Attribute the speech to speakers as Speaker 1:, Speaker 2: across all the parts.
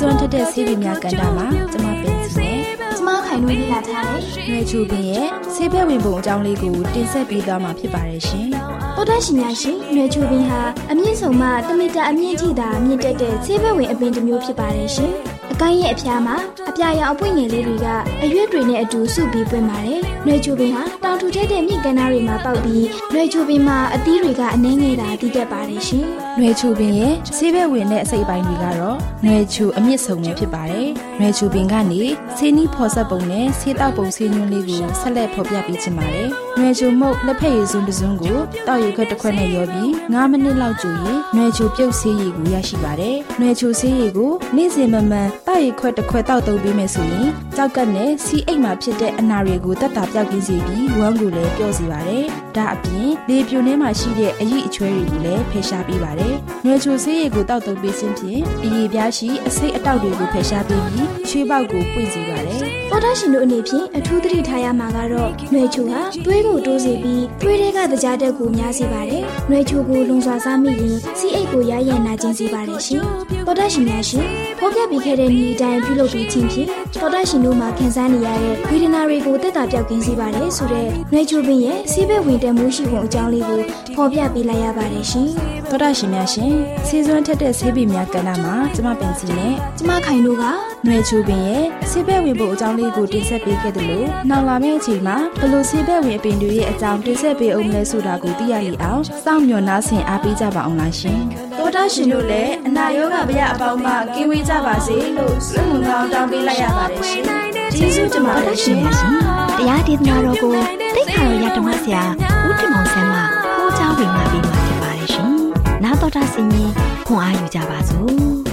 Speaker 1: စေစွမ်းထက်တဲ့ဆေးပင်များကန်တာမှာကျမပင်စီနဲ့
Speaker 2: ကျမခိုင်နှွေးလေးလာထားတယ်။
Speaker 1: ရွှေချူပင်ရဲ့ဆေးဘက်ဝင်ပုံအကြောင်းလေးကိုတင်ဆက်ပေးသွားမှာဖြစ်ပါတယ်ရှင်။
Speaker 2: တောတရှင်များရှင်နွေချိုပင်ဟာအမြင့်ဆုံးမှတမီတာအမြင့်ထိသာမြင့်တက်တဲ့ဆေးဘက်ဝင်အပင်တစ်မျိုးဖြစ်ပါတယ်ရှင်။ အကိုင်းရဲ့အဖျားမှာအပြာရောင်အပွင့်ငယ်လေးတွေကအရွက်တွေနဲ့အတူစုပြီးပွင့်ပါတယ်။နွေချိုပင်ဟာတောင်ထူထက်တဲ့မြင့်ကမ်းနားတွေမှာပေါက်ပြီးနွေချိုပင်မှာအသီးတွေကအနှဲငယ်တာတည်တတ်ပါတယ်ရှင်။
Speaker 1: နွေချိုပင်ရဲ့ဆေးဘက်ဝင်တဲ့အစိပ်ပိုင်းတွေကတော့နွေချိုအမြင့်ဆုံးပဲဖြစ်ပါတယ်။နွေချိုပင်ကနေဆေးနီးဖော်ဆက်ပုံနဲ့ဆေးတောက်ပုံဆေးညွှန်းလေးကိုဆက်လက်ဖော်ပြပေးချင်ပါတယ်။နွေချိုမုတ်လက်ဖက်ရည်စွန်းတစ်စွန်းကိုတောက်ရခွက်တစ်ခွက်နဲ့ရောပြီး9မိနစ်လောက်ကြိုရင်နွေချိုပြုတ်ဆေးရည်ကိုရရှိပါတယ်။နွေချိုဆေးရည်ကိုနေ့စဉ်မမှန်တောက်ရခွက်တစ်ခွက်တောက်သုံးပေးမယ်ဆိုရင်ကြောက်ကတ်နဲ့စီအိတ်မှာဖြစ်တဲ့အနာတွေကိုတက်တာပြောက်ကင်းစေပြီးဝမ်းကိုလည်းပျော့စေပါတယ်။ဒါအပြင်လေပြိုထဲမှာရှိတဲ့အရည်အချွဲတွေကိုလည်းဖယ်ရှားပေးပါတယ်။နွေချိုဆေးရည်ကိုတောက်သုံးပေးခြင်းဖြင့်အရည်ပြားရှိအဆိပ်အတောက်တွေကိုဖယ်ရှားပေးပြီးချွေးပေါက်ကိုပွင့်စေပါတယ်။
Speaker 2: ပေါ်တာရှင်တို့အနေဖြင့်အထူးသတိထားရမှာကတော့နွေချိုဟာသွေးကိုတိုးစေပြီးသွေးတွေကတကြားတက်ကိုများစေပါတယ်။နွေချိုကိုလုံစွာစားမိရင်စီအိတ်ကိုရရနာကျင်စေပါတယ်ရှင်။ပေါ်တာရှင်များရှင်ဖော်ပြပေးခဲ့တဲ့ဤအတိုင်းပြုလုပ်ပြီးခြင်းဖြင့်ပေါ်တာရှင်တို့မှာခံစားနေရတဲ့ဝေဒနာတွေကိုတက်တာပြောက်ကင်းစေပါတယ်ဆိုတော့နွေချိုပင်ရဲ့စီးဘက်ဝင်တက်မှုရှိပုံအကြောင်းလေးကိုဖော်ပြပေးလိုက်ရပါတယ်ရှင်။
Speaker 1: သောတာရှင်များရှင်ဆေးစွမ်းထက်တဲ့ဆေးပင်များကဏ္ဍမှာကျမပင်စီနဲ့
Speaker 2: ကျမခိုင်တို့က
Speaker 1: နွေချိုပင်ရဲ့ဆေးဘက်ဝင်ပုံအကြောင်းလေးကိုတင်ဆက်ပေးခဲ့တယ်လို့နောက်လာမယ့်အချိန်မှာဘလို့ဆေးဘက်ဝင်အပင်တွေရဲ့အကြောင်းတင်ဆက်ပေးအောင်လဲဆိုတာကိုသိရလိမ့်အောင်စောင့်မျှော်နှားဆင်အားပေးကြပါအောင်လားရှင်။
Speaker 2: သောတာရှင်တို့လည်းအနာရောဂါဗျအပေါင်းမှကင်းဝေးကြပါစေလို့ဆုမွန်ကောင်းတောင်းပေးလိုက်ရပါတယ်ရှင်။ကျေးဇူးတင်ပါတယ်ရှင်။
Speaker 1: တရားဒေသနာတော်ကိုသိခါတော်ရဓမ္မဆရာဦးတင်မောင်ဆန်းမှဟောကြားဝင်လာပြီးမှဖြစ်ပါတယ်ရှင်။နာတော်တာဆင်ရင်ခွန်အားယူကြပါစို့။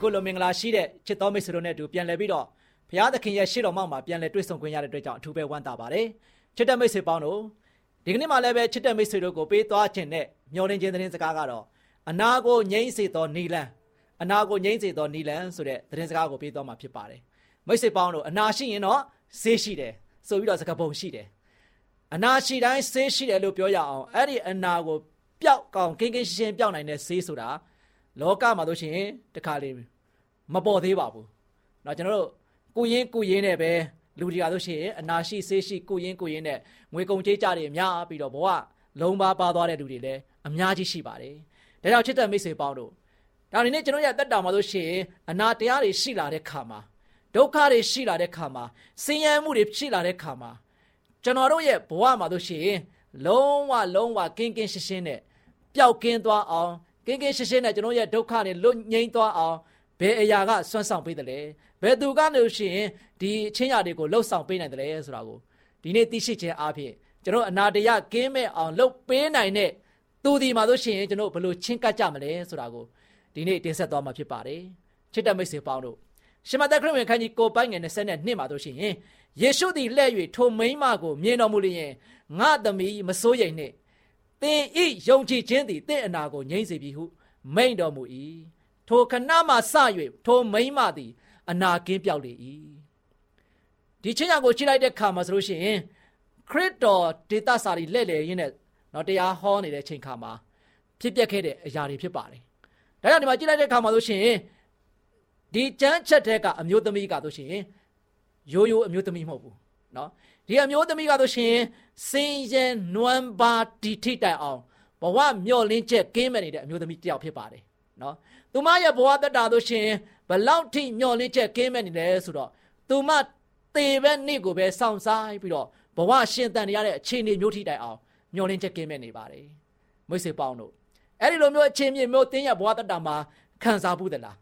Speaker 3: ခုလိုမင်္ဂလာရှိတဲ့ချစ်တော်မိတ်ဆွေတို့နဲ့အတူပြန်လည်ပြီးတော့ဘုရားသခင်ရဲ့ရှေ့တော်မှောက်မှာပြန်လည်တွေ့ဆုံခွင့်ရတဲ့အတွက်ကြောင့်အထူးပဲဝမ်းသာပါတယ်။ချစ်တဲ့မိတ်ဆွေပေါင်းတို့ဒီကနေ့မှလည်းပဲချစ်တဲ့မိတ်ဆွေတို့ကိုပေးသွားခြင်းနဲ့မျှော်လင့်ခြင်းသတင်းစကားကတော့အနာကိုငြိမ့်စေသောနီလန်အနာကိုငြိမ့်စေသောနီလန်ဆိုတဲ့သတင်းစကားကိုပေးသွားမှာဖြစ်ပါတယ်။မမိတ်ဆွေပေါင်းတို့အနာရှိရင်တော့ဆေးရှိတယ်ဆိုပြီးတော့စကားပုံရှိတယ်အနာရှိတိုင်းဆေးရှိတယ်လို့ပြောရအောင်အဲ့ဒီအနာကိုပျောက်ကောင်ကင်းကင်းရှင်းရှင်းပျောက်နိုင်တဲ့ဆေးဆိုတာ လောကမှာတို့ရှင်တခါလေးမပေါ်သေးပါဘူးเนาะကျွန်တော်တို့ကိုရင်းကိုရင်းနဲ့ပဲလူတွေကဆိုရှင်အနာရှိဆေးရှိကိုရင်းကိုရင်းနဲ့ငွေကုန်ကြေးကြတွေအများပြီးတော့ဘဝလုံးပါပါသွားတဲ့လူတွေလည်းအများကြီးရှိပါတယ်ဒါကြောင့်ချစ်တဲ့မိတ်ဆွေပေါင်းတို့ဒါနေနဲ့ကျွန်တော်ရတက်တာမှာဆိုရှင်အနာတရားတွေရှိလာတဲ့ခါမှာဒုက္ခတွေရှိလာတဲ့ခါမှာဆင်းရဲမှုတွေရှိလာတဲ့ခါမှာကျွန်တော်တို့ရဲ့ဘဝမှာဆိုရှင်လုံးဝလုံးဝကင်းကင်းရှင်းရှင်းနဲ့ပျောက်ကင်းသွားအောင် ကင်းကင်းရှင်းရှင်းနဲ့ကျွန်တော်ရဲ့ဒုက္ခတွေလွတ်ငြိမ်းသွားအောင်ဘယ်အရာကဆွမ်းဆောင်ပေးတယ်လဲဘယ်သူကလို့ရှိရင်ဒီအချင်းရာတွေကိုလှုပ်ဆောင်ပေးနိုင်တယ်လဲဆိုတာကိုဒီနေ့သိရှိခြင်းအပြင်ကျွန်တော်အနာတရကင်းမဲ့အောင်လှုပ်ပေးနိုင်တဲ့သူဒီမှာလို့ရှိရင်ကျွန်တော်ဘယ်လိုချင်းကပ်ကြမလဲဆိုတာကိုဒီနေ့တင်ဆက်သွားမှာဖြစ်ပါတယ်ချစ်တဲ့မိတ်ဆွေပေါင်းတို့ရှမသက်ခရစ်ဝင်ခန်းကြီးကိုပိုင်းငယ်22မှာတို့ရှိရင်ယေရှုသည်လှဲ့၍ထိုမိန်းမကိုမြင်တော်မူလျင်ငါသမီးမစိုးရိမ်နှင့် သင်ဤယုံကြည်ခြင်းသည်တင့်အနာကိုငြိမ့်စေပြီဟု မိန်တော်မူ၏ထိုခဏမှစ၍ထိုမိမသည် အနာကင်းပြောက်လေ၏ဒီချင်းညာကိုကြည့်လိုက်တဲ့အခါမှာဆိုလို့ရှိရင်ခရစ်တော်ဒေတာစာရီလက်လေရင်းနဲ့နော်တရားဟောနေတဲ့ချိန်ခါမှာဖြစ်ပျက်ခဲ့တဲ့အရာတွေဖြစ်ပါတယ်ဒါကြောင့်ဒီမှာကြည့်လိုက်တဲ့အခါမှာဆိုရှင်ဒီကျမ်းချက်တဲ့ကအမျိုးသမီးကဆိုရှင်ရိုးရိုးအမျိုးသမီးမဟုတ်ဘူးနော် ဒီအမျိုးသမီးကတော့ရှင်စင်ရဲနွမ်းပါတီထိတိုင်အောင်ဘဝမျောလင်းချက်ကင်းမဲ့နေတဲ့အမျိုးသမီးတစ်ယောက်ဖြစ်ပါတယ်နော်သူမရဲ့ဘဝတက်တာဆိုရှင်ဘလောက်ထိမျောလင်းချက်ကင်းမဲ့နေလဲဆိုတော့သူမတေပဲနေ့ကိုပဲစောင့်ဆိုင်ပြီးတော့ဘဝရှင်တန်နေရတဲ့အခြေအနေမျိုးထိတိုင်အောင်မျောလင်းချက်ကင်းမဲ့နေပါတယ်မိတ်ဆွေပေါင်းတို့အဲ့ဒီလိုမျိုးအခြေမြင့်မျိုးတင်းရဲ့ဘဝတက်တာမှာခံစားဘူးသလား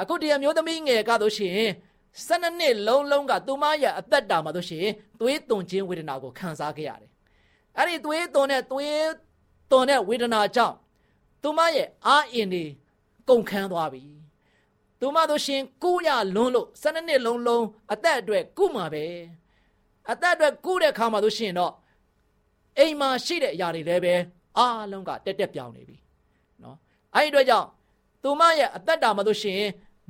Speaker 3: အခုဒီအမျိုးသမီးငယ်ကဆိုရှင် ၁၂နှစ်လုံးလုံးကသူမရဲ့အသက်တာမှာတို့ရှင်သွေးသွန်ခြင်းဝေဒနာကိုခံစားခဲ့ရတယ်အဲ့ဒီသွေးသွန်တဲ့သွေးသွန်တဲ့ဝေဒနာကြောင့်သူမရဲ့အာအင်တွေကုန်ခန်းသွားပြီသူမတို့ရှင်ကုရလွန်းလို့၁၂နှစ်လုံးလုံးအသက်အတွက်ကုမှာပဲအသက်အတွက်ကုတဲ့ခါမှာတို့ရှင်တော့အိမ်မှာရှိတဲ့အရာတွေလည်းပဲအားလုံးကတက်တက်ပြောင်းနေပြီနော်အဲ့ဒီအတွက်ကြောင့်သူမရဲ့အသက်တာမှာတို့ရှင်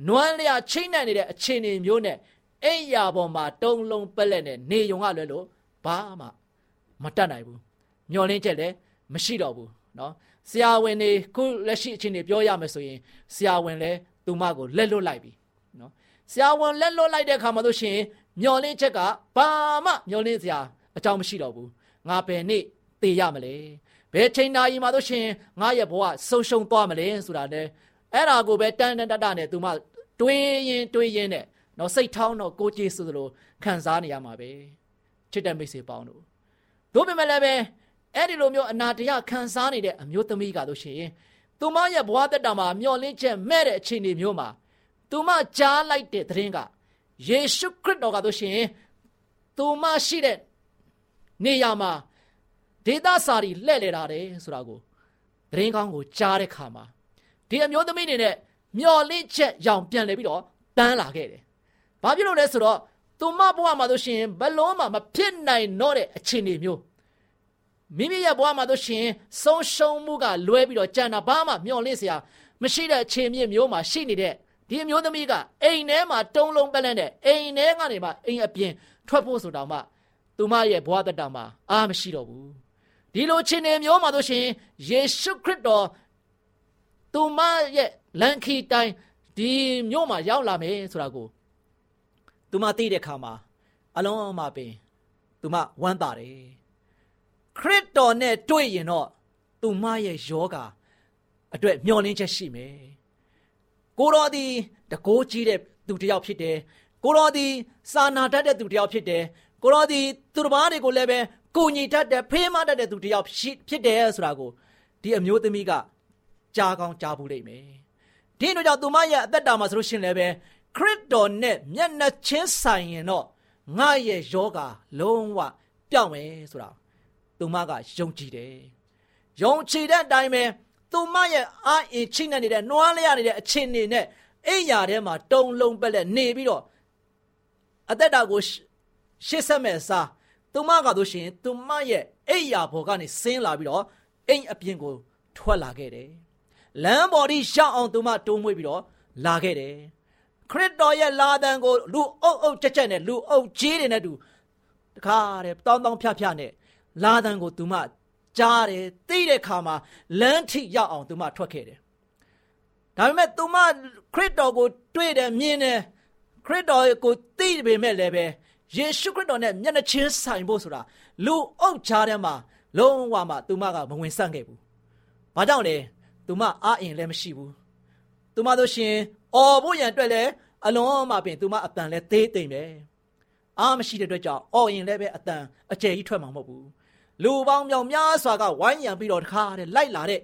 Speaker 3: နွမ်းလျာချိမ့်နှံ့နေတဲ့အခြေအနေမျိုးနဲ့အိမ်ယာပေါ်မှာတုံးလုံးပက်လက်နဲ့နေုံကလွယ်လို့ဘာမှမတတ်နိုင်ဘူးမျောလင်းချက်လည်းမရှိတော့ဘူးနော်ဆရာဝန်တွေခုလက်ရှိအခြေအနေပြောရမယ်ဆိုရင်ဆရာဝန်လည်းသူမကိုလက်လွတ်လိုက်ပြီနော်ဆရာဝန်လက်လွတ်လိုက်တဲ့အခါမှာတို့ရှင်မျောလင်းချက်ကဘာမှမျောလင်းစရာအကြောင်းမရှိတော့ဘူးငါဘယ်နေ့သေရမလဲဘယ်ချိန်နာရီမှာတို့ရှင်ငါရဲ့ဘဝဆုံးရှုံးသွားမလဲဆိုတာလေအဲ့ဒါကိုပဲတန်တန်တတနဲ့သူမ တွေးရင်တွေးရင်နဲ့နော်စိတ်ထောင်းတော့ကိုကြည်ဆိုသလိုခံစားနေရမှာပဲချစ်တဲ့မိတ်ဆွေပေါင်းတို့တို့ပေမဲ့လည်းပဲအဲ့ဒီလိုမျိုးအနာတရခံစားနေတဲ့အမျိုးသမီးကတို့ရှင်သူမရဲ့ဘဝတက်တာမှာမျောလင့်ချက်မဲ့တဲ့အခြေအနေမျိုးမှာသူမကြားလိုက်တဲ့သတင်းကယေရှုခရစ်တော်ကတို့ရှင်သူမရှိတဲ့နေရာမှာဒေသစာရီလှဲ့လေတာတယ်ဆိုတာကိုသတင်းကောင်းကိုကြားတဲ့ခါမှာဒီအမျိုးသမီးနေနဲ့ မျော်လင့်ချက်ရောင်ပြန်လဲပြီးတော့တန်းလာခဲ့တယ်။ဘာဖြစ်လို့လဲဆိုတော့သူမဘဝမှာတို့ရှင်ဘလုံးမှာမဖြစ်နိုင်တော့တဲ့အခြေအနေမျိုးမိမိရဲ့ဘဝမှာတို့ရှင်ဆုံးရှုံးမှုကလွဲပြီးတော့ကြံတာဘာမှမျော်လင့်စရာမရှိတဲ့အခြေအနေမျိုးမှာရှိနေတဲ့ဒီအမျိုးသမီးကအိမ်ထဲမှာတုံးလုံးပက်လက်နဲ့အိမ်ထဲကနေမှအိမ်အပြင်ထွက်ဖို့ဆိုတော့မှသူမရဲ့ဘဝတတမှာအားမရှိတော့ဘူးဒီလိုအခြေအနေမျိုးမှာတို့ရှင်ယေရှုခရစ်တော် သူမရဲ့လန်ခီတိုင်းဒီမြို့မှာရောက်လာမယ်ဆိုတာကိုသူမသိတဲ့အခါမှာအလုံးအမပင်သူမဝမ်းသာတယ်ခရစ်တော်နဲ့တွေ့ရင်တော့သူမရဲ့ယောဂအတွက်မျောလင်းချက်ရှိမယ်ကိုတော်ဒီတကိုးကြီးတဲ့သူတစ်ယောက်ဖြစ်တယ်ကိုတော်ဒီစာနာတတ်တဲ့သူတစ်ယောက်ဖြစ်တယ်ကိုတော်ဒီသူတစ်ပါးတွေကိုလည်းပဲကိုညီတတ်တဲ့ဖေးမတတ်တဲ့သူတစ်ယောက်ဖြစ်တယ်ဆိုတာကိုဒီအမျိုးသမီးက ကြားကောင်းကြားဘူးလိမ့်မယ်ဒီတို့ကြောင့်သူမရဲ့အသက်တာမှာဆိုလို့ရှင်လည်းပဲခရစ်တော်နဲ့မျက်နှာချင်းဆိုင်ရင်တော့ငါရဲ့ယောဂလုံးဝပျောက်မယ်ဆိုတာသူမကယုံကြည်တယ်ယုံကြည်တဲ့အတိုင်းပဲသူမရဲ့အာအင်ချိနဲ့နေတဲ့နွားလျရနေတဲ့အခြေအနေနဲ့အိယာထဲမှာတုံလုံးပက်လက်နေပြီးတော့အသက်တာကိုရှစ်ဆက်မဲ့စားသူမကတို့ရှင်သူမရဲ့အိယာဘော်ကနေဆင်းလာပြီးတော့အိမ်အပြင်ကိုထွက်လာခဲ့တယ် လမ်းပေါ်ထိရှောက်အောင်သူမတိုးမွေးပြီးတော့လာခဲ့တယ်ခခရစ်တော်ရဲ့လာတန်ကိုလူအုပ်အုပ်ကြက်ကြက်နဲ့လူအုပ်ကြီးတွေနဲ့တူတခါတဲ့တောင်းတောင်းဖြဖြနဲ့လာတန်ကိုသူမကြားတယ်သိတဲ့ခါမှာလမ်းထိရောက်အောင်သူမထွက်ခဲ့တယ်ဒါပေမဲ့သူမခရစ်တော်ကို တွေ့တယ်မြင်တယ်ခရစ်တော်ကိုသိပေမဲ့လည်းပဲယေရှုခရစ်တော်နဲ့မျက်နှာချင်းဆိုင်ဖို့ဆိုတာလူအုပ်ချားထဲမှာလုံးဝမှသူမကမဝင်ဆန့်ခဲ့ဘူး။ဘာကြောင့်လဲ။ သူမအားအင်လည်းမရှိဘူး။သူမတို့ရှင်အော်ဖို့ရန်အတွက်လည်းအလုံးမပင်သူမအတန်လည်းသေးသိမ့်ပဲ။အားမရှိတဲ့အတွက်ကြောင့်အော်ရင်လည်းပဲအတန်အကျယ်ကြီးထွက်မှာမဟုတ်ဘူး။လူပေါင်းမြောင်များစွာကဝိုင်းရံပြီးတော့တခါတဲ့လိုက်လာတဲ့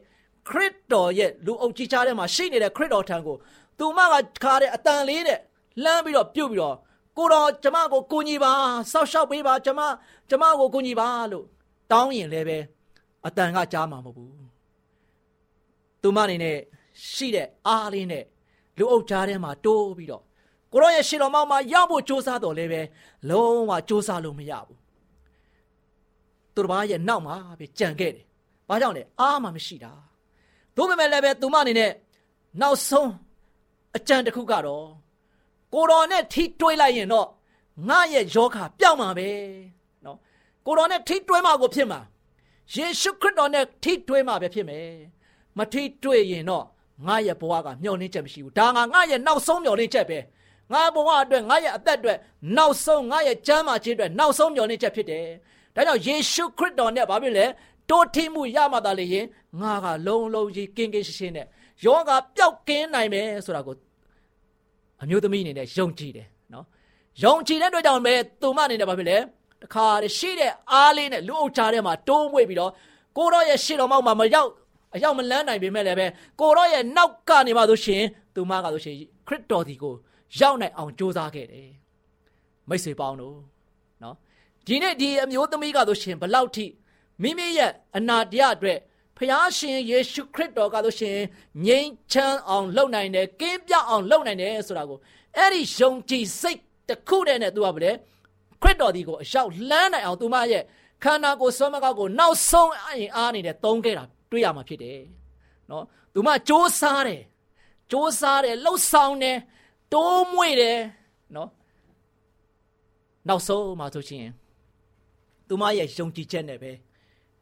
Speaker 3: ခရစ်တော်ရဲ့လူအုပ်ကြီးချားထဲမှာရှိနေတဲ့ခရစ်တော်ထံကိုသူမကတခါတဲ့အတန်လေးတဲ့လှမ်းပြီးတော့ပြုတ်ပြီးတော့ကိုတော်ကျမကိုကိုကြီးပါစောက်ရှောက်ပေးပါကျမကျမကိုကိုကြီးပါလို့တောင်းရင်လည်းပဲအတန်ကကြားမှာမဟုတ်ဘူး သူမအနေနဲ့ရှိတဲ့အားလေးနဲ့လူအုပ်ကြားထဲမှာတိုးပြီးတော့ကိုရောရဲ့ရှင်တော်မောင်မှာရောက်ဖို့စ조사တော်လည်းပဲလုံးဝစ조사လို့မရဘူးသူတစ်ပါးရဲ့နောက်မှာပဲကြံခဲ့တယ်ဘာကြောင့်လဲအားမှမရှိတာတို့ပေမဲ့လည်းပဲသူမအနေနဲ့နောက်ဆုံးအကြံတစ်ခုကတော့ကိုတော်နဲ့ထိတွေးလိုက်ရင်တော့ငါရဲ့ယောဂပျောက်မှာပဲနော်ကိုတော်နဲ့ထိတွေးမှာကိုဖြစ်မှာယေရှုခရစ်တော်နဲ့ထိတွေးမှာပဲဖြစ်မယ် မထိတွေးရင်တော့ငါရဲ့ဘဝကမျောလင်းချက်မရှိဘူးဒါငါငါရဲ့နောက်ဆုံးမျောလင်းချက်ပဲငါဘဝအတွက်ငါရဲ့အသက်အတွက်နောက်ဆုံးငါရဲ့ကျမ်းမာခြင်းအတွက်နောက်ဆုံးမျောလင်းချက်ဖြစ်တယ်ဒါကြောင့်ယေရှုခရစ်တော်နဲ့ဘာဖြစ်လဲတိုးထိမှုရမှသာလေရင်ငါကလုံးလုံးကြီးကင်းကင်းရှင်းရှင်းနဲ့ယောဂပျောက်ကင်းနိုင်မယ်ဆိုတာကိုအမျိုးသမီးအနေနဲ့ယုံကြည်တယ်နော်ယုံကြည်တဲ့အတွက်ကြောင့်ပဲသူမအနေနဲ့ဘာဖြစ်လဲတခါရှိတဲ့အားလေးနဲ့လူအုပ်ချားထဲမှာတိုးမွေ့ပြီးတော့ကိုတော့ရဲ့ရှေ့တော်မောက်မှာမရောက် အရောက်မလန်းနိုင်ပေမဲ့လည်းပဲကိုတော့ရဲ့နောက်ကနေမှဆိုရှင်သူမကဆိုရှင်ခရစ်တော်ဒီကိုရောက်နိုင်အောင်ကြိုးစားခဲ့တယ်မိတ်ဆွေပေါင်းတို့နော်ဒီနေ့ဒီအမျိုးသမီးကဆိုရှင်ဘလောက်ထိမိမိရဲ့အနာတရားအတွက်ဖျားရှင်ယေရှုခရစ်တော်ကဆိုရှင်ငြိမ်းချမ်းအောင်လုပ်နိုင်တယ်ကင်းပြအောင်လုပ်နိုင်တယ်ဆိုတာကိုအဲ့ဒီယုံကြည်စိတ်တစ်ခုတည်းနဲ့သူကဗလဲခရစ်တော်ဒီကိုအရောက်လှမ်းနိုင်အောင်သူမရဲ့ခန္ဓာကိုယ်ဆွမ်းမကောက်ကိုနောက်ဆုံးအရင်အားနေတဲ့သုံးခဲ့တာ တွေ့ရမှာဖြစ်တယ်နော်သူမစ조사တယ်စ조사တယ်လှုပ်ဆောင်တယ်တိုးမွေ့တယ်နော်နောက်ဆုံးမှာဆိုရှင်သူမရဲ့ယုံကြည်ချက်နဲ့ပဲ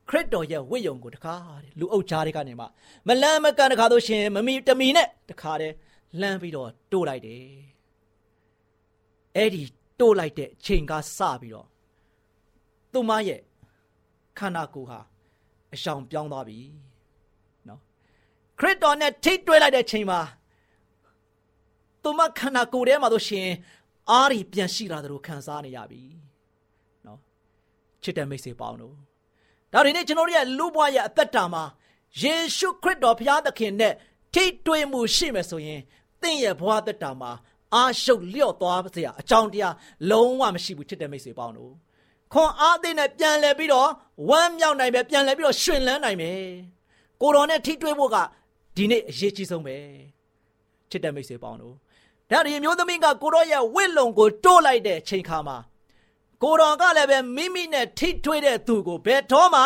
Speaker 3: ခရစ်တော်ရဲ့ဝိယုံကိုတခါတဲ့လူအုပ်ကြားတွေကနေမှမလန်းမကန်တခါလို့ရှင်မမီတမီနဲ့တခါတဲ့လှမ်းပြီးတော့တိုးလိုက်တယ်အဲ့ဒီတိုးလိုက်တဲ့အချိန်ကစပြီးတော့သူမရဲ့ခန္ဓာကိုယ်ဟာ အရှောင်ပြောင်းသွားပြီနော်ခရစ်တော်နဲ့ထိတ်တွဲလိုက်တဲ့အချိန်မှာသူမခန္ဓာကိုယ်ထဲမှာဆိုရှင်အားရီပြန်ရှိလာတယ်လို့ခံစားနေရပြီနော်ချစ်တဲ့မိတ်ဆွေပေါင်းတို့ဒါတွေနဲ့ကျွန်တော်တို့ရဲ့လူဘဝရဲ့အသက်တာမှာယေရှုခရစ်တော်ဘုရားသခင်နဲ့ထိတွေ့မှုရှိမယ်ဆိုရင်သင်ရဲ့ဘဝသက်တာမှာအာရှုပ်လျော့သွားစရာအကြောင်းတရားလုံးဝမရှိဘူးချစ်တဲ့မိတ်ဆွေပေါင်းတို့ ခွန်အားသိနဲ့ပြန်လဲပြီးတော့ဝမ်းမြောက်နိုင်ပဲပြန်လဲပြီးတော့ရှင်လန်းနိုင်မယ်ကိုတော်နဲ့ထိတွေ့ဖို့ကဒီနေ့အရေးကြီးဆုံးပဲချစ်တဲ့မိတ်ဆွေပေါင်းတို့ဒါဒီမျိုးသမီးကကိုတော်ရဲ့ဝိလုံကိုတိုးလိုက်တဲ့ချိန်ခါမှာကိုတော်ကလည်းပဲမိမိနဲ့ထိထွေးတဲ့သူကိုဘယ်တော့မှ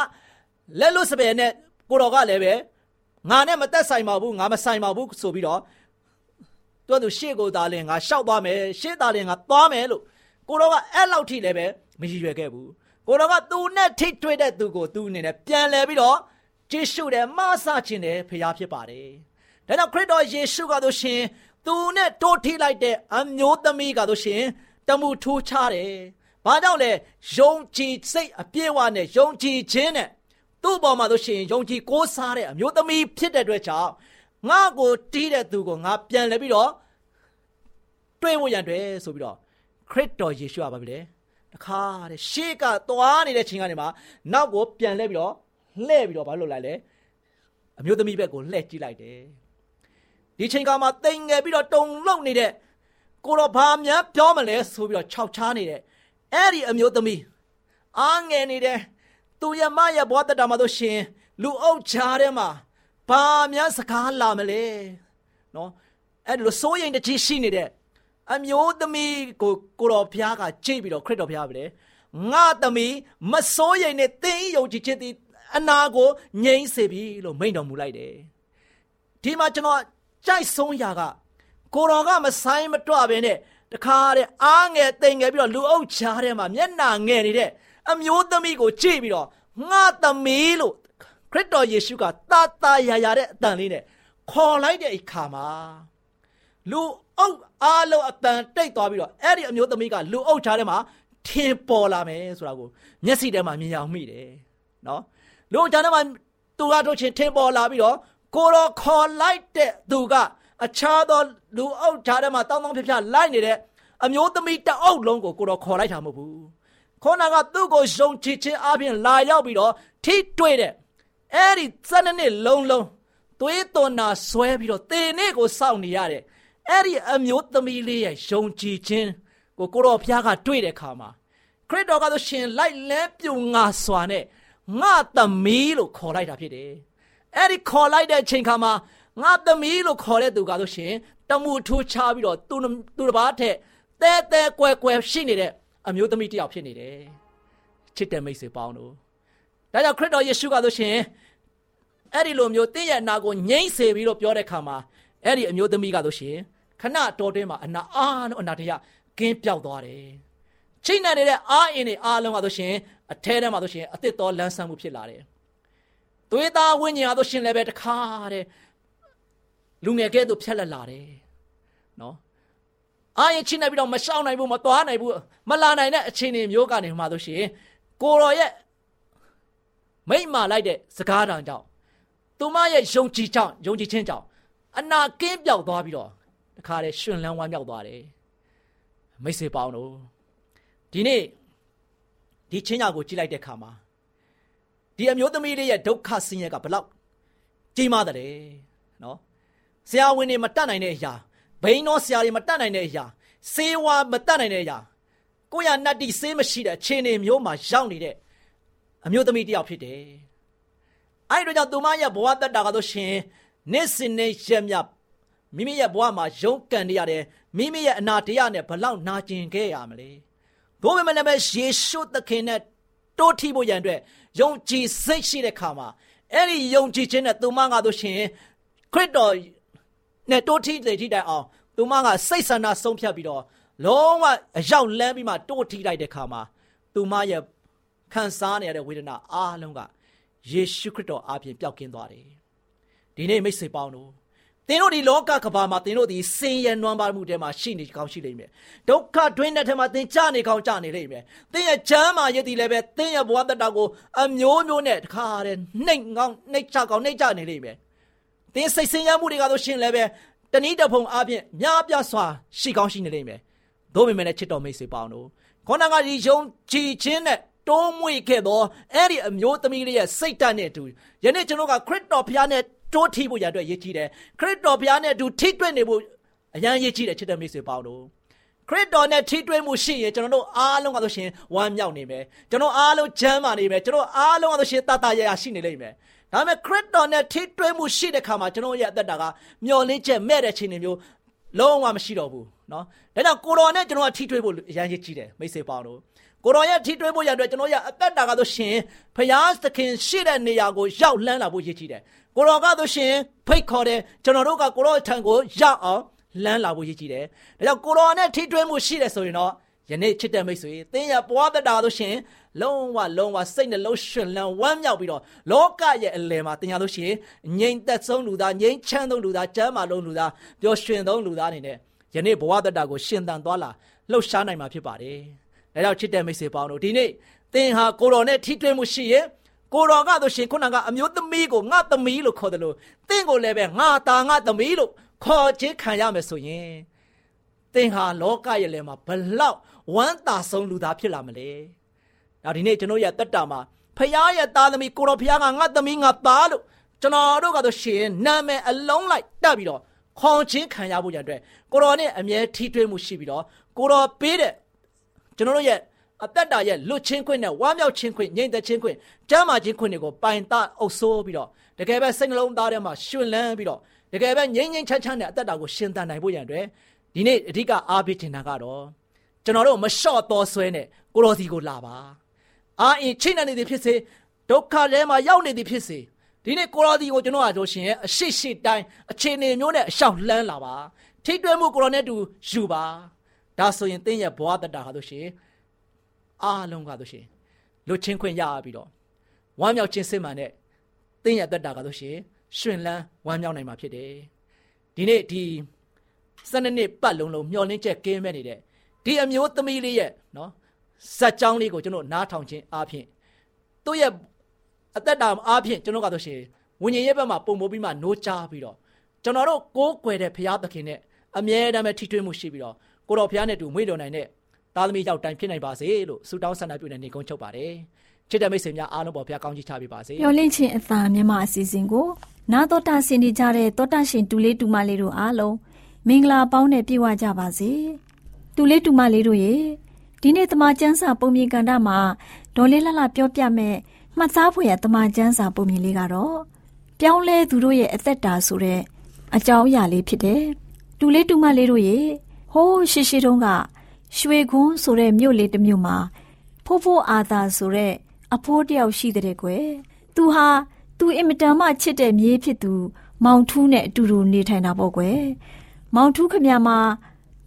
Speaker 3: လက်လွတ်စပယ်နဲ့ကိုတော်ကလည်းပဲငါနဲ့မသက်ဆိုင်ပါဘူးငါမဆိုင်ပါဘူးဆိုပြီးတော့သူကသူရှေ့ကိုသားလင်ငါရှောက်သွားမယ်ရှေ့သားလင်ငါသွားမယ်လို့ ကိုတော်ကအဲ့လောက်ထိလည်းပဲမရည်ရွယ်ခဲ့ဘူးကိုတော်ကသူနဲ့ထိထွေးတဲ့သူကိုသူအနေနဲ့ပြန်လဲပြီးတော့ယေရှုတဲ့မဆခြင်းတဲ့ဖရားဖြစ်ပါတယ်ဒါကြောင့်ခရစ်တော်ယေရှုကဆိုရှင်သူနဲ့တိုးထိလိုက်တဲ့အမျိုးသမီးကဆိုရှင်တမှုထိုးချတယ်ဘာကြောင့်လဲယုံကြည်စိတ်အပြည့်အဝနဲ့ယုံကြည်ခြင်းနဲ့သူ့ဘောမှာဆိုရှင်ယုံကြည်ကိုးစားတဲ့အမျိုးသမီးဖြစ်တဲ့အတွက်ကြောင့်ငါ့ကိုတီးတဲ့သူကိုငါပြန်လဲပြီးတော့တွေ့ဖို့ရန်တွေ့ဆိုပြီးတော့ ခရစ်တော်ယေရှုကပါပြီလေတခါတဲ့ရှေ့ကသွားနေတဲ့ချိန်ကနေမှနောက်ကိုပြန်လဲပြီးတော့လှည့်ပြီးတော့ဘာလုပ်လိုက်လဲအမျိုးသမီးဘက်ကိုလှည့်ကြည့်လိုက်တယ်ဒီချိန်ကမှတိမ်ငယ်ပြီးတော့တုံလုံနေတဲ့ကိုတော့ဘာများပြောမလဲဆိုပြီးတော့ခြောက်ချားနေတဲ့အဲ့ဒီအမျိုးသမီးအားငယ်နေတယ်သူရမရဲ့ဘဝတတာမှာတို့ရှင်လူအုပ်ချားထဲမှာဘာများစကားလာမလဲနော်အဲ့ဒီလိုစိုးရိမ်တကြီးရှိနေတဲ့ အမျိုးသမီးကိုကိုတော်ဘုရားကကြိတ်ပြီးတော့ခရစ်တော်ဘုရားပဲလေငါသမီးမစိုးရိမ်နဲ့သင်ယုံကြည်ခြင်းသည်အနာကိုငြိမ့်စေပြီလို့မိန့်တော်မူလိုက်တယ်ဒီမှာကျွန်တော်ကြိုက်ဆုံးရာကကိုတော်ကမဆိုင်မတွပဲနဲ့တခါတဲ့အားငယ်တိမ်ငယ်ပြီးတော့လူအုပ်ချားထဲမှာမျက်နာငယ်နေတဲ့အမျိုးသမီးကိုကြည့်ပြီးတော့ငါသမီးလို့ခရစ်တော်ယေရှုကတာတာယာယာတဲ့အတန်လေးနဲ့ခေါ်လိုက်တဲ့အခါမှာလူအုပ် အားလုံးအတန်တိတ်သွားပြီးတော့အဲ့ဒီအမျိုးသမီးကလူအုပ်ချားထဲမှာထင်ပေါ်လာမယ်ဆိုတာကိုမျက်စိထဲမှာမြင်အောင်မိတယ်နော်လူအုပ်ချားထဲမှာသူကတို့ချင်းထင်ပေါ်လာပြီးတော့ကိုတော်ခေါ်လိုက်တဲ့သူကအခြားသောလူအုပ်ချားထဲမှာတောင်းတောင်းဖြဖြလိုက်နေတဲ့အမျိုးသမီးတအုပ်လုံးကိုကိုတော်ခေါ်လိုက်တာမဟုတ်ဘူးခေါနာကသူ့ကိုယုံကြည်ခြင်းအပြင်လာရောက်ပြီးတော့ထိတွေ့တဲ့အဲ့ဒီစနစ်လုံးလုံးသွေးသွန်နာဆွဲပြီးတော့တေနေ့ကိုစောင့်နေရတဲ့ အဲ့ဒီအမျိုးသမီးလေးရဲ့ယုံကြည်ခြင်းကိုကိုတော်ဘုရားကတွေ့တဲ့အခါမှာခရစ်တော်ကဆိုရှင်လိုက်လဲပြုံငါစွာနဲ့ငါသမီးလို့ခေါ်လိုက်တာဖြစ်တယ်အဲ့ဒီခေါ်လိုက်တဲ့အချိန်ခါမှာငါသမီးလို့ခေါ်တဲ့သူကဆိုရှင်တမှုထိုးချပြီးတော့သူသူတစ်ပါးထက်တဲတဲကွယ်ကွယ်ရှိနေတဲ့အမျိုးသမီးတယောက်ဖြစ်နေတယ်ချစ်တဲ့မိတ်ဆွေပေါင်းတို့ဒါကြောင့်ခရစ်တော်ယေရှုကဆိုရှင်အဲ့ဒီလိုမျိုးတင်းရဲ့အနာကိုငြိမ့်စေပြီးတော့ပြောတဲ့ခါမှာအဲ့ဒီအမျိုးသမီးကဆိုရှင် ခဏတော်တွင်းမှာအနာအားလို့အနာတရကင်းပြောက်သွားတယ်ချိတ်နေတဲ့အားအင်းတွေအားလုံးကဆိုရှင်အထဲထဲမှာဆိုရှင်အသစ်တော်လန်းဆန်းမှုဖြစ်လာတယ်သွေးသားဝိညာဉ်အားဆိုရှင်လည်းပဲတခါတဲ့လူငယ်ကဲ့သို့ဖြက်လက်လာတယ်နော်အာရင်ချင်းနေပြီးတော့မရှောင်နိုင်ဘူးမသွားနိုင်ဘူးမလာနိုင်တဲ့အခြေအနေမျိုးကနေမှဆိုရှင်ကိုရောရဲ့မိမ့်မာလိုက်တဲ့စကားတံကြောင့်သူမရဲ့ယုံကြည်ကြောင့်ယုံကြည်ခြင်းကြောင့်အနာကင်းပြောက်သွားပြီးတော့ တခါတည်းရှင်လန်းဝမ်းမြောက်သွားတယ်မိတ်ဆွေပေါင်းတို့ဒီနေ့ဒီချင်းညာကိုကြည့်လိုက်တဲ့အခါမှာဒီအမျိုးသမီးလေးရဲ့ဒုက္ခဆင်းရဲကဘလောက်ကြီးမားတယ်နော်ဆရာဝန်တွေမတတ်နိုင်တဲ့အရာဘိန်းတော်ဆရာတွေမတတ်နိုင်တဲ့အရာစေဝါမတတ်နိုင်တဲ့အရာကိုရနတ်တီစေးမရှိတဲ့အခြေအနေမျိုးမှာရောက်နေတဲ့အမျိုးသမီးတယောက်ဖြစ်တယ်။အဲဒီတော့ကြောင့်သူမရဲ့ဘဝတက်တာကတော့ရှင်နေ့စဉ်နဲ့ရက်မြ မိမိရဲ့ဘဝမှာရုန်းကန်နေရတယ်မိမိရဲ့အနာတရားနဲ့ဘလောက်နာကျင်ခဲ့ရမလဲ။ဘိုးမမလည်းပဲယေရှုသခင်နဲ့တိုးထီဖို့ရန်အတွက်ယုံကြည်စိတ်ရှိတဲ့ခါမှာအဲ့ဒီယုံကြည်ခြင်းနဲ့သူမငါတို့ရှင်ခရစ်တော်နဲ့တိုးထီတဲ့ထိတိုင်အောင်သူမကစိတ်ဆန္ဒဆုံးဖြတ်ပြီးတော့လုံးဝအရောက်လန်းပြီးမှတိုးထီလိုက်တဲ့ခါမှာသူမရဲ့ခံစားနေရတဲ့ဝေဒနာအားလုံးကယေရှုခရစ်တော်အားဖြင့်ပျောက်ကင်းသွားတယ်ဒီနေ့မိတ်ဆွေပေါင်းတို့ သင်တို့ဒီလောကကဘာမှာသင်တို့ဒီဆင်းရဲနွမ်းပါမှုထဲမှာရှိနေကောင်းရှိလိမ့်မယ်ဒုက္ခတွင်းတဲ့ထဲမှာသင်ကြနေကောင်းကြနေလိမ့်မယ်သင်ရဲ့ချမ်းမာရည်တည်လည်းပဲသင်ရဲ့ဘဝတတကိုအမျိုးမျိုးနဲ့တခါတည်းနှိတ်ငောင်းနှိတ်ချကောင်းနှိတ်ချနေလိမ့်မယ်သင်စိတ်ဆင်းရဲမှုတွေကဆိုရှင်လည်းပဲတနည်းတစ်ဖုံအားဖြင့်များပြားစွာရှိကောင်းရှိနေလိမ့်မယ်။သို့ပေမဲ့လည်းချစ်တော်မိတ်ဆွေပေါင်းတို့ခေါဏကဒီယုံကြည်ခြင်းနဲ့တိုးမွေခဲ့သောအဲ့ဒီအမျိုးသမီးလေးရဲ့စိတ်ဓာတ်နဲ့အတူယနေ့ကျွန်တော်ကခရစ်တော်ဘုရားနဲ့ တိုးထီးဖို့ရတဲ့ရည်ကြီးတယ်ခရစ်တော်ဘုရားနဲ့အတူထိတွေ့နေဖို့အရန်ရည်ကြီးတယ်ချစ်တဲ့မိတ်ဆွေပေါင်းတို့ခရစ်တော်နဲ့ထိတွေ့မှုရှိရင်ကျွန်တော်တို့အားလုံးကဆိုရှင်ဝမ်းမြောက်နေမယ်ကျွန်တော်အားလုံးချမ်းသာနေမယ်ကျွန်တော်အားလုံးကဆိုရှင်တတရရရှိနေလိမ့်မယ်ဒါပေမဲ့ခရစ်တော်နဲ့ထိတွေ့မှုရှိတဲ့ခါမှာကျွန်တော်ရဲ့အသက်တာကမျော်လင့်ချက်မဲ့တဲ့ချိန်တွေမျိုးလုံးဝမရှိတော့ဘူးเนาะဒါကြောင့်ကိုတော်နဲ့ကျွန်တော်ကထိတွေ့ဖို့အရန်ရည်ကြီးတယ်မိတ်ဆွေပေါင်းတို့ကိုတော်ရဲ့ထိတွေ့ဖို့ရတဲ့ကျွန်တော်ရဲ့အသက်တာကဆိုရှင်ဖျားသခင်ရှိတဲ့နေရာကိုရောက်လန်းလာဖို့ရည်ကြီးတယ် ကိုတော်ကဆိုရှင်ဖိတ်ခေါ်တယ်ကျွန်တော်တို့ကကိုတော်ထံကိုရောက်အောင်လမ်းလာဖို့ရည်ကြီးတယ်ဒါကြောင့်ကိုတော်နဲ့ထိတွေ့မှုရှိတယ်ဆိုရင်တော့ယနေ့ချစ်တဲ့မိတ်ဆွေသင်ရဲ့ဘဝသက်တာဆိုရှင်လုံးဝလုံးဝစိတ်နှလုံးရှင်လန်းဝမ်းမြောက်ပြီးတော့လောကရဲ့အလယ်မှာတင်ရလို့ရှိရင်ငြိမ်သက်ဆုံးလူသားငြိမ်ချမ်းဆုံးလူသားကျမ်းမာလုံးလူသားပျော်ရွှင်ဆုံးလူသားအနေနဲ့ယနေ့ဘဝသက်တာကိုရှင်သန်သွားလာလှုပ်ရှားနိုင်မှာဖြစ်ပါတယ်။ဒါကြောင့်ချစ်တဲ့မိတ်ဆွေပေါင်းတို့ဒီနေ့သင်ဟာကိုတော်နဲ့ထိတွေ့မှုရှိရင် ကိုတော်ကဆိုရှင်ခုနကအမျိုးသမီးကိုငါသမီးလို့ခေါ်တယ်လို့သင်ကိုလည်းပဲငါသားငါသမီးလို့ခေါ်ခြင်းခံရမယ်ဆိုရင်သင်ဟာလောကရဲ့လယ်မှာဘလောက်ဝမ်းသာဆုံးလူသားဖြစ်လာမလဲ။ဒါဒီနေ့ကျွန်တော်ရဲ့တက်တာမှာဖခင်ရဲ့သားသမီးကိုတော်ဖခင်ကငါသမီးငါသားလို့ကျွန်တော်တို့ကတော့ရှင်နာမည်အလုံးလိုက်တက်ပြီးတော့ခေါ်ချင်းခံရဖို့ရတဲ့ကိုတော်နဲ့အမြဲထိတွေ့မှုရှိပြီးတော့ကိုတော်ပေးတဲ့ကျွန်တော်တို့ရဲ့ အသက်တာရဲ့လွတ်ချင်းခွင့်နဲ့ဝမ်းမြောက်ချင်းခွင့်ငြိမ်သက်ချင်းခွင့်ကျမ်းမာခြင်းခွင့်တွေကိုပိုင်တအုပ်ဆိုးပြီးတော့တကယ်ပဲစိတ်နှလုံးသားထဲမှာရှင်လန်းပြီးတော့တကယ်ပဲငြိမ်ငြိမ်ချမ်းချမ်းနဲ့အသက်တာကိုရှင်သန်နိုင်ဖို့ရန်အတွက်ဒီနေ့အဓိကအားပေးတင်တာကတော့ကျွန်တော်တို့မလျှော့တော်ဆွဲနဲ့ကိုတော်စီကိုလာပါအာအင်ချိနေနေသည်ဖြစ်စေဒုက္ခထဲမှာရောက်နေသည်ဖြစ်စေဒီနေ့ကိုတော်စီကိုကျွန်တော်အားတို့ရှင်အရှိရှိတိုင်းအခြေအနေမျိုးနဲ့အလျှောက်လှမ်းလာပါထိထိတ်တွဲမှုကိုရောနဲ့တူယူပါဒါဆိုရင်သင်ရဲ့ဘဝတတဟာလို့ရှိရင် အားလုံးကလို့ရှိရင်လွတ်ချင်းခွင့်ရပြီးတော့ဝမ်းမြောက်ခြင်းစစ်မှန်တဲ့သင်ရဲ့တတကလို့ရှိရင်ရှင်လန်းဝမ်းမြောက်နိုင်မှာဖြစ်တယ်ဒီနေ့ဒီစနေနေ့ပတ်လုံးလုံးမျောလင်းချက်ကင်းမဲ့နေတဲ့ဒီအမျိုးသမီးလေးရဲ့နော်ဇက်ကြောင်းလေးကိုကျွန်တော်နားထောင်ခြင်းအားဖြင့်သူ့ရဲ့အသက်တာအားဖြင့်ကျွန်တော်ကတော့ရှင်ဝิญဉ်ရဲ့ဘက်မှာပုံမိုးပြီးမှနိုးချပြီးတော့ကျွန်တော်တို့ကိုးကွယ်တဲ့ဘုရားသခင်နဲ့အမြဲတမ်းပဲထိတွေ့မှုရှိပြီးတော့ကိုတော်ဘုရားနဲ့တူမွေးတော်နိုင်တဲ့ သားသမီးရောက်တိုင်ဖြစ်နိုင်ပါစေလို့ဆုတောင်းဆန္ဒပြုနေနေကုန်းချုပ်ပါတယ်ချစ်တဲ့မိတ်ဆွေများအားလုံးပေါ်ဘုရားကောင်းချီးချပေးပါစေ
Speaker 4: မျော်လင့်ခြင်းအသာမြမအစီအစဉ်ကိုနာတော်တာဆင်နေကြတဲ့တောတာရှင်တူလေးတူမလေးတို့အားလုံးမင်္ဂလာပေါင်းနဲ့ပြည့်ဝကြပါစေတူလေးတူမလေးတို့ရေဒီနေ့တမချန်းစာပုံမြင်ကန်တာမှာဒေါ်လေးလှလှပြောပြမဲ့မှတ်သားဖွယ်ရတမချန်းစာပုံမြင်လေးကတော့ပြောင်းလဲသူတို့ရဲ့အသက်တာဆိုတဲ့အကြောင်းအရာလေးဖြစ်တယ်တူလေးတူမလေးတို့ရေဟိုးရှိရှိတုန်းက ရွှေခွန်းဆိုတဲ့မြို့လေးတစ်မြို့မှာဖိုးဖိုးအာသာဆိုတဲ့အဖိုးတယောက်ရှိတဲ့ကွယ်သူဟာသူအင်မတန်မှချစ်တဲ့မြေးဖြစ်သူမောင်ထူးနဲ့အတူတူနေထိုင်တာပေါ့ကွယ်မောင်ထူးခမမှာ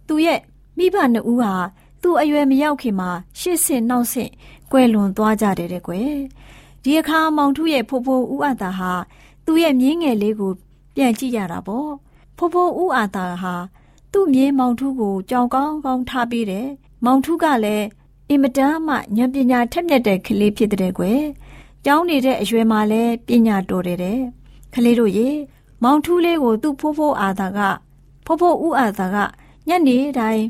Speaker 4: သူရဲ့မိဘနှစ်ဦးဟာသူ့အရွယ်မရောက်ခင်မှာရှစ်ဆင့်နောက်ဆင့်ကွယ်လွန်သွားကြတယ်တဲ့ကွယ်ဒီအခါမောင်ထူးရဲ့ဖိုးဖိုးဦးအတာဟာသူ့ရဲ့မြင်းငယ်လေးကိုပြန်ကြည့်ရတာပေါ့ဖိုးဖိုးဦးအတာဟာ သူ့မြေးမောင်ထူးကိုကြောင်ကောင်းကောင်းထားပေးတယ်မောင်ထူးကလည်းအင်မတန်မှဉာဏ်ပညာထက်မြက်တဲ့ကလေးဖြစ်တဲ့ကွယ်ကျောင်းနေတဲ့အရွယ်မှာလည်းပညာတော်တယ်တဲ့ကလေးတို့ရေမောင်ထူးလေးကိုသူ့ဖိုးဖိုးအာသာကဖိုးဖိုးဦးအာသာကညနေတိုင်း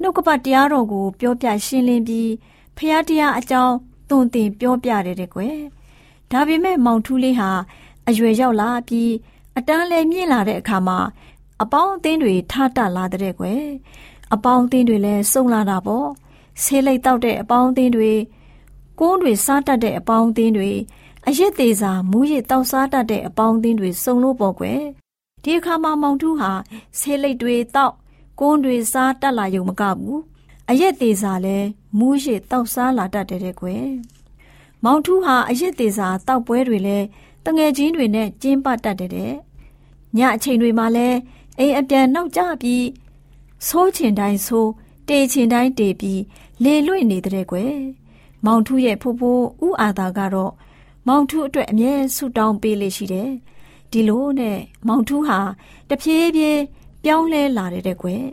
Speaker 4: နှုတ်ကပတ်တရားတော်ကိုပြောပြရှင်းလင်းပြီးဖះတရားအကြောင်းသွန်သင်ပြောပြတယ်တဲ့ကွယ်ဒါပေမဲ့မောင်ထူးလေးဟာအရွယ်ရောက်လာပြီးအတန်းလဲမြင့်လာတဲ့အခါမှာ အပေါင်းအသင်းတွေထားတလာတဲ့ကွယ်အပေါင်းအသင်းတွေလည်းစုံလာတာပေါ့ဆေးလိတ်တောက်တဲ့အပေါင်းအသင်းတွေကုန်းတွေစားတတ်တဲ့အပေါင်းအသင်းတွေအရစ်သေးစာမူးရစ်တောက်စားတတ်တဲ့အပေါင်းအသင်းတွေစုံလို့ပေါ့ကွယ်ဒီအခါမှာမောင်ထူးဟာဆေးလိတ်တွေတောက်ကုန်းတွေစားတတ်လာရုံမကဘူးအရက်သေးစာလဲမူးရစ်တောက်စားလာတတ်တဲ့ကွယ်မောင်ထူးဟာအရက်သေးစာတောက်ပွဲတွေလဲတငယ်ချင်းတွေနဲ့ကျင်းပတတ်တဲ့ညအချိန်တွေမှာလဲ အိမ်အပြန်နောက်ကျပြီးဆိုးချင်တိုင်းဆိုးတေချင်တိုင်းတေပြီးလေလွင့်နေတဲ့ကွယ်မောင်ထူးရဲ့ဖိုးဖိုးဥအာသာကတော့မောင်ထူးအတွက်အမြဲဆုတောင်းပေးလေရှိတယ်ဒီလိုနဲ့မောင်ထူးဟာတဖြည်းဖြည်းပြောင်းလဲလာတဲ့ကွယ်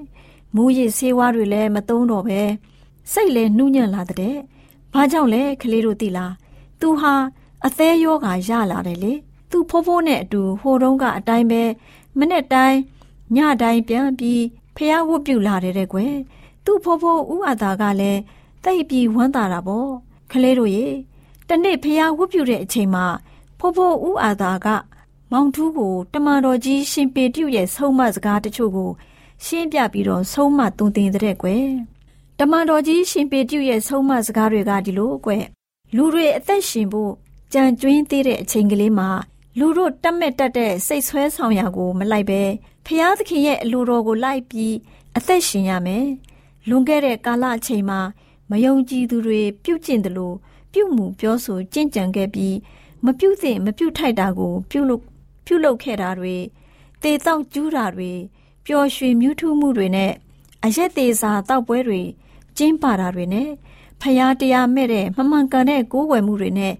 Speaker 4: မူရည်ဆေးဝါးတွေလည်းမသုံးတော့ပဲစိတ်လည်းနှူးညံ့လာတဲ့ဘာကြောင့်လဲကလေးတို့သိလားသူဟာအသေးယောဂါရလာတယ်လေသူဖိုးဖိုးနဲ့အတူဟိုတုန်းကအတိုင်းပဲမနေ့တိုင်း ညတိုင်းပြန်ပြီးဖះဝတ်ပြုလာတယ်တဲ့ကွယ်သူ့ဖိုးဖိုးဥအသာကလည်းတိတ်ပြီးဝမ်းသာတာပေါ့ကလေးတို့ရေတနေ့ဖះဝတ်ပြုတဲ့အချိန်မှာဖိုးဖိုးဥအာသာကမောင်ထူးကိုတမန်တော်ကြီးရှင်ပေတျုရဲ့ဆုံးမစကားတချို့ကိုရှင်းပြပြီးတော့ဆုံးမသွန်သင်တဲ့ကွယ်တမန်တော်ကြီးရှင်ပေတျုရဲ့ဆုံးမစကားတွေကဒီလိုကွယ်လူတွေအသက်ရှင်ဖို့ကြံကျွင်းသေးတဲ့အချိန်ကလေးမှာလူတို့တက်မဲ့တက်တဲ့စိတ်ဆွဲဆောင်ရာကိုမလိုက်ပဲ ဖျားသခင်ရဲ့အလိုတော်ကိုလိုက်ပြီးအသက်ရှင်ရမယ်။လွန်ခဲ့တဲ့ကာလအချိန်မှာမယုံကြည်သူတွေပြုတ်ကျင့်တယ်လို့ပြုတ်မှုပြောဆိုကြင့်ကြံခဲ့ပြီးမပြုတ်သင့်မပြုတ်ထိုက်တာကို ပြုတ်လို့ပြုတ်လုပ်ခဲ့တာတွေတေတောက်ကျူးတာတွေပျော်ရွှင်မြူးထူးမှုတွေနဲ့အရက်သေးစာတောက်ပွဲတွေကျင်းပါတာတွေနဲ့ဖျားတရားမဲ့တဲ့မမှန်ကန်တဲ့ကိုးကွယ်မှုတွေနဲ့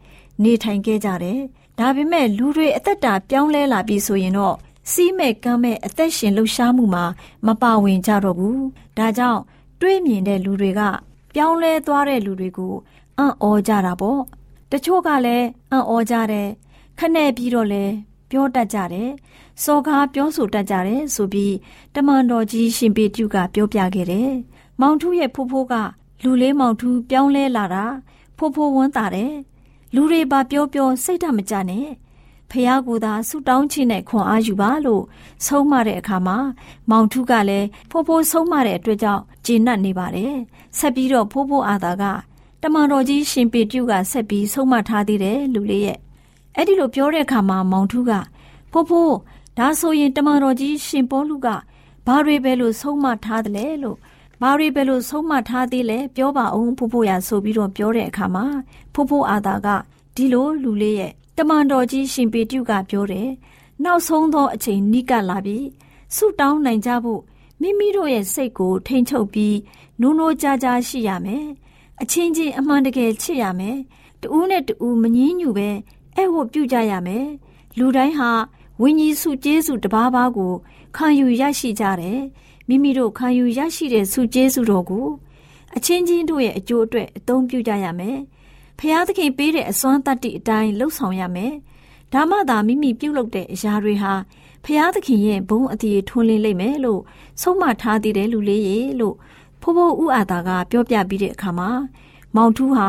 Speaker 4: နေထိုင်ခဲ့ကြတယ်။ဒါပေမဲ့လူတွေအသက်တာပြောင်းလဲလာပြီဆိုရင်တော့ စီးမဲ့ကမ်းမဲ့အသက်ရှင်လှုပ်ရှားမှုမှာမပါဝင်ကြတော့ဘူး။ဒါကြောင့်တွေးမြင်တဲ့လူတွေက ပြောင်းလဲသွားတဲ့လူတွေကိုအံ့ဩကြတာပေါ့။တချို့ကလည်းအံ့ဩကြတယ်။ခနဲ့ပြီးတော့လဲပြောတတ်ကြတယ်။စော်ကားပြောဆိုတတ်ကြတယ်ဆိုပြီးတမန်တော်ကြီးရှင်ပေတုကပြောပြခဲ့တယ်။မောင်ထူးရဲ့ဖိုးဖိုးကလူလေးမောင်ထူးပြောင်းလဲလာတာဖိုးဖိုးဝန်းတာတယ်။လူတွေပါပြောပြောစိတ်ဓာတ်မကြနဲ့ ဖះကိုသာဆူတောင်းခြင်းနဲ့ခွန်အားယူပါလို့ဆုံးမတဲ့အခါမှာမောင်ထုကလည်းဖိုးဖိုးဆုံးမတဲ့အတွက်ကြောင့်ကျေနပ်နေပါတယ်ဆက်ပြီးတော့ဖိုးဖိုးအာသာကတမန်တော်ကြီးရှင်ပေတုကဆက်ပြီးဆုံးမထားသေးတယ်လူလေးရဲ့အဲ့ဒီလိုပြောတဲ့အခါမှာမောင်ထုကဖိုးဖိုးဒါဆိုရင်တမန်တော်ကြီးရှင်ပေါလုကဘာတွေပဲလို့ဆုံးမထားတယ်လဲလို့ဘာတွေပဲလို့ဆုံးမထားသေးလဲပြောပါအောင်ဖိုးဖိုးရဆိုပြီးတော့ပြောတဲ့အခါမှာဖိုးဖိုးအာသာကဒီလိုလူလေးရဲ့ တမန်တော်ကြီးရှင်ပေတုကပြောတယ်နောက်ဆုံးသောအချိန်နိကလာပြီဆုတောင်းနိုင်ကြဖို့မိမိတို့ရဲ့စိတ်ကိုထိန်ချုပ်ပြီးနိုးနိုးကြားကြားရှိရမယ်အချင်းချင်းအမှန်တကယ်ချစ်ရမယ်တူးနဲ့တူးမငင်းညူပဲအဲ့ဝတ်ပြုကြရမယ်လူတိုင်းဟာဝိညာဉ်စုကျေးစုတဘာဘာကိုခံယူရရှိကြတယ်မိမိတို့ခံယူရရှိတဲ့စုကျေးစုတော်ကိုအချင်းချင်းတို့ရဲ့အကျိုးအတွက်အသုံးပြုကြရမယ် ဖျားသခင်ပေးတဲ့အစွမ်းတတ္တိအတိုင်းလှုပ်ဆောင်ရမယ်ဒါမှသာမိမိပြုလုပ်တဲ့အရာတွေဟာဖျားသခင်ရဲ့ဘုန်းအတည်ထွန်းလင်းလိမ့်မယ်လို့ဆုံးမထားသေးတယ်လူလေးရေလို့ဖိုးဖိုးဥအာသာကပြောပြပြီးတဲ့အခါမှာမောင်ထူးဟာ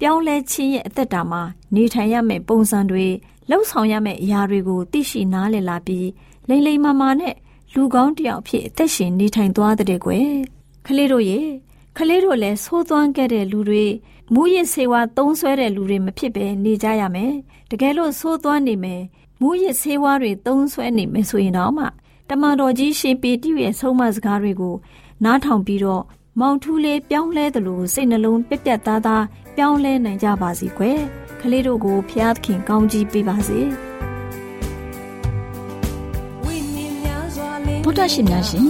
Speaker 4: ပြောင်းလဲခြင်းရဲ့အသက်တာမှာနေထိုင်ရမယ့်ပုံစံတွေလှုပ်ဆောင်ရမယ့်အရာတွေကိုသိရှိနားလည်လာပြီးလိမ့်လိမ့်မာမာနဲ့လူကောင်းတယောက်ဖြစ်အသက်ရှင်နေထိုင်သွားတဲ့ကွယ်ခလေးတို့ရေခလေးတို့လည်းသိုးသွမ်းခဲ့တဲ့လူတွေ မူရစ်ဆေးဝါးသုံးဆွဲတဲ့လူတွေမဖြစ်ပဲနေကြရမယ်တကယ်လို့သိုးသွမ်းနေမယ်မူရစ်ဆေးဝါးတွေသုံးဆွဲနေမယ်ဆိုရင်တော့မှတမန်တော်ကြီးရှင်ပေတိရဲ့ဆုံးမစကားတွေကိုနားထောင်ပြီးတော့မောင်ထူးလေးပြောင်းလဲသလိုစိတ်နှလုံးပြက်ပြက်သားသားပြောင်းလဲနိုင်ကြပါစီကွယ်ကလေးတို့ကိုဖျားသခင်ကောင်းကြီးပေးပါစေဗုဒ္ဓရှင်များရှင်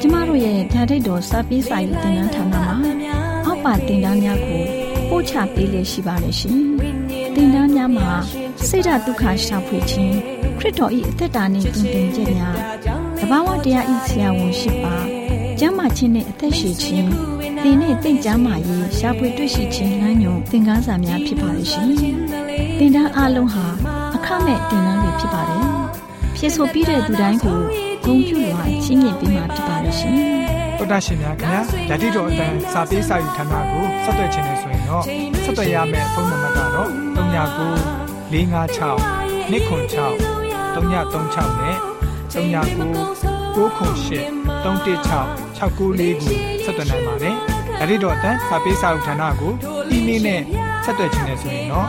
Speaker 4: ကျမတို့ရဲ့ဓာတ်ထိတ်တော်စပေးစာယူတင်နန်းဌာနမှာ အောက်ပါတင်ဒားများကိုပို့ချပေးလေရှိပါတယ်ရှင်တင်ဒားများမှာဆိဒ္ဓတုခရှာဖွေခြင်းခရစ်တော်၏အသက်တာနှင့်တူတင်ကြညာတဘာဝတရားဤဆရာဝန်ရှိပါကျမ်းမာခြင်းနဲ့အသက်ရှိခြင်းသင်နဲ့တင့်ကြမာရေးရှားပွေတွေ့ရှိခြင်းလမ်းညွန်သင်ခန်းစာများဖြစ်ပါလိမ့်ရှင်။သင်တန်းအလုံးဟာအခမဲ့သင်တန်းတွေဖြစ်ပါတယ်။ဖြစ်ဆိုပြီးတဲ့သူတိုင်းကိုဂုဏ်ပြုလွှာချင်းမြင့်ပေးမှာဖြစ်ပါလိမ့်ရှင်။
Speaker 5: တော်တာရှင်များခင်ဗျာဓာတိတော်အတန်းစာပေးစာယူဌာနကိုဆက်သွယ်ခြင်းနဲ့ဆိုရင်တော့ဆက်သွယ်ရမယ့်ဖုန်းနံပါတ်ကတော့39 656 296 336နဲ့39 998 316 694ကိုဆက်သွင်းနိုင်ပါတယ်။ဒါ့အပြင်တော့အတန်းစာပေးစာဥထာဏာကိုအီးမေးလ်နဲ့ဆက်သွယ်ခြင်းနဲ့ဆိုရင်တော့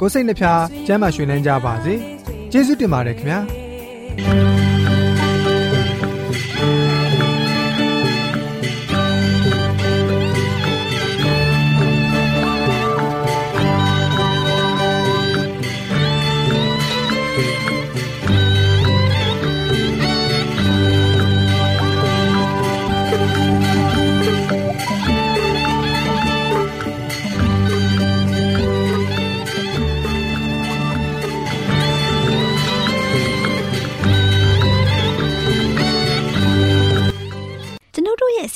Speaker 5: ကိုစိတ်နှဖျားစမ်းမွှေနှမ်းကြပါစေ။ကျေးဇူးတင်ပါတယ်ခင်ဗျာ။။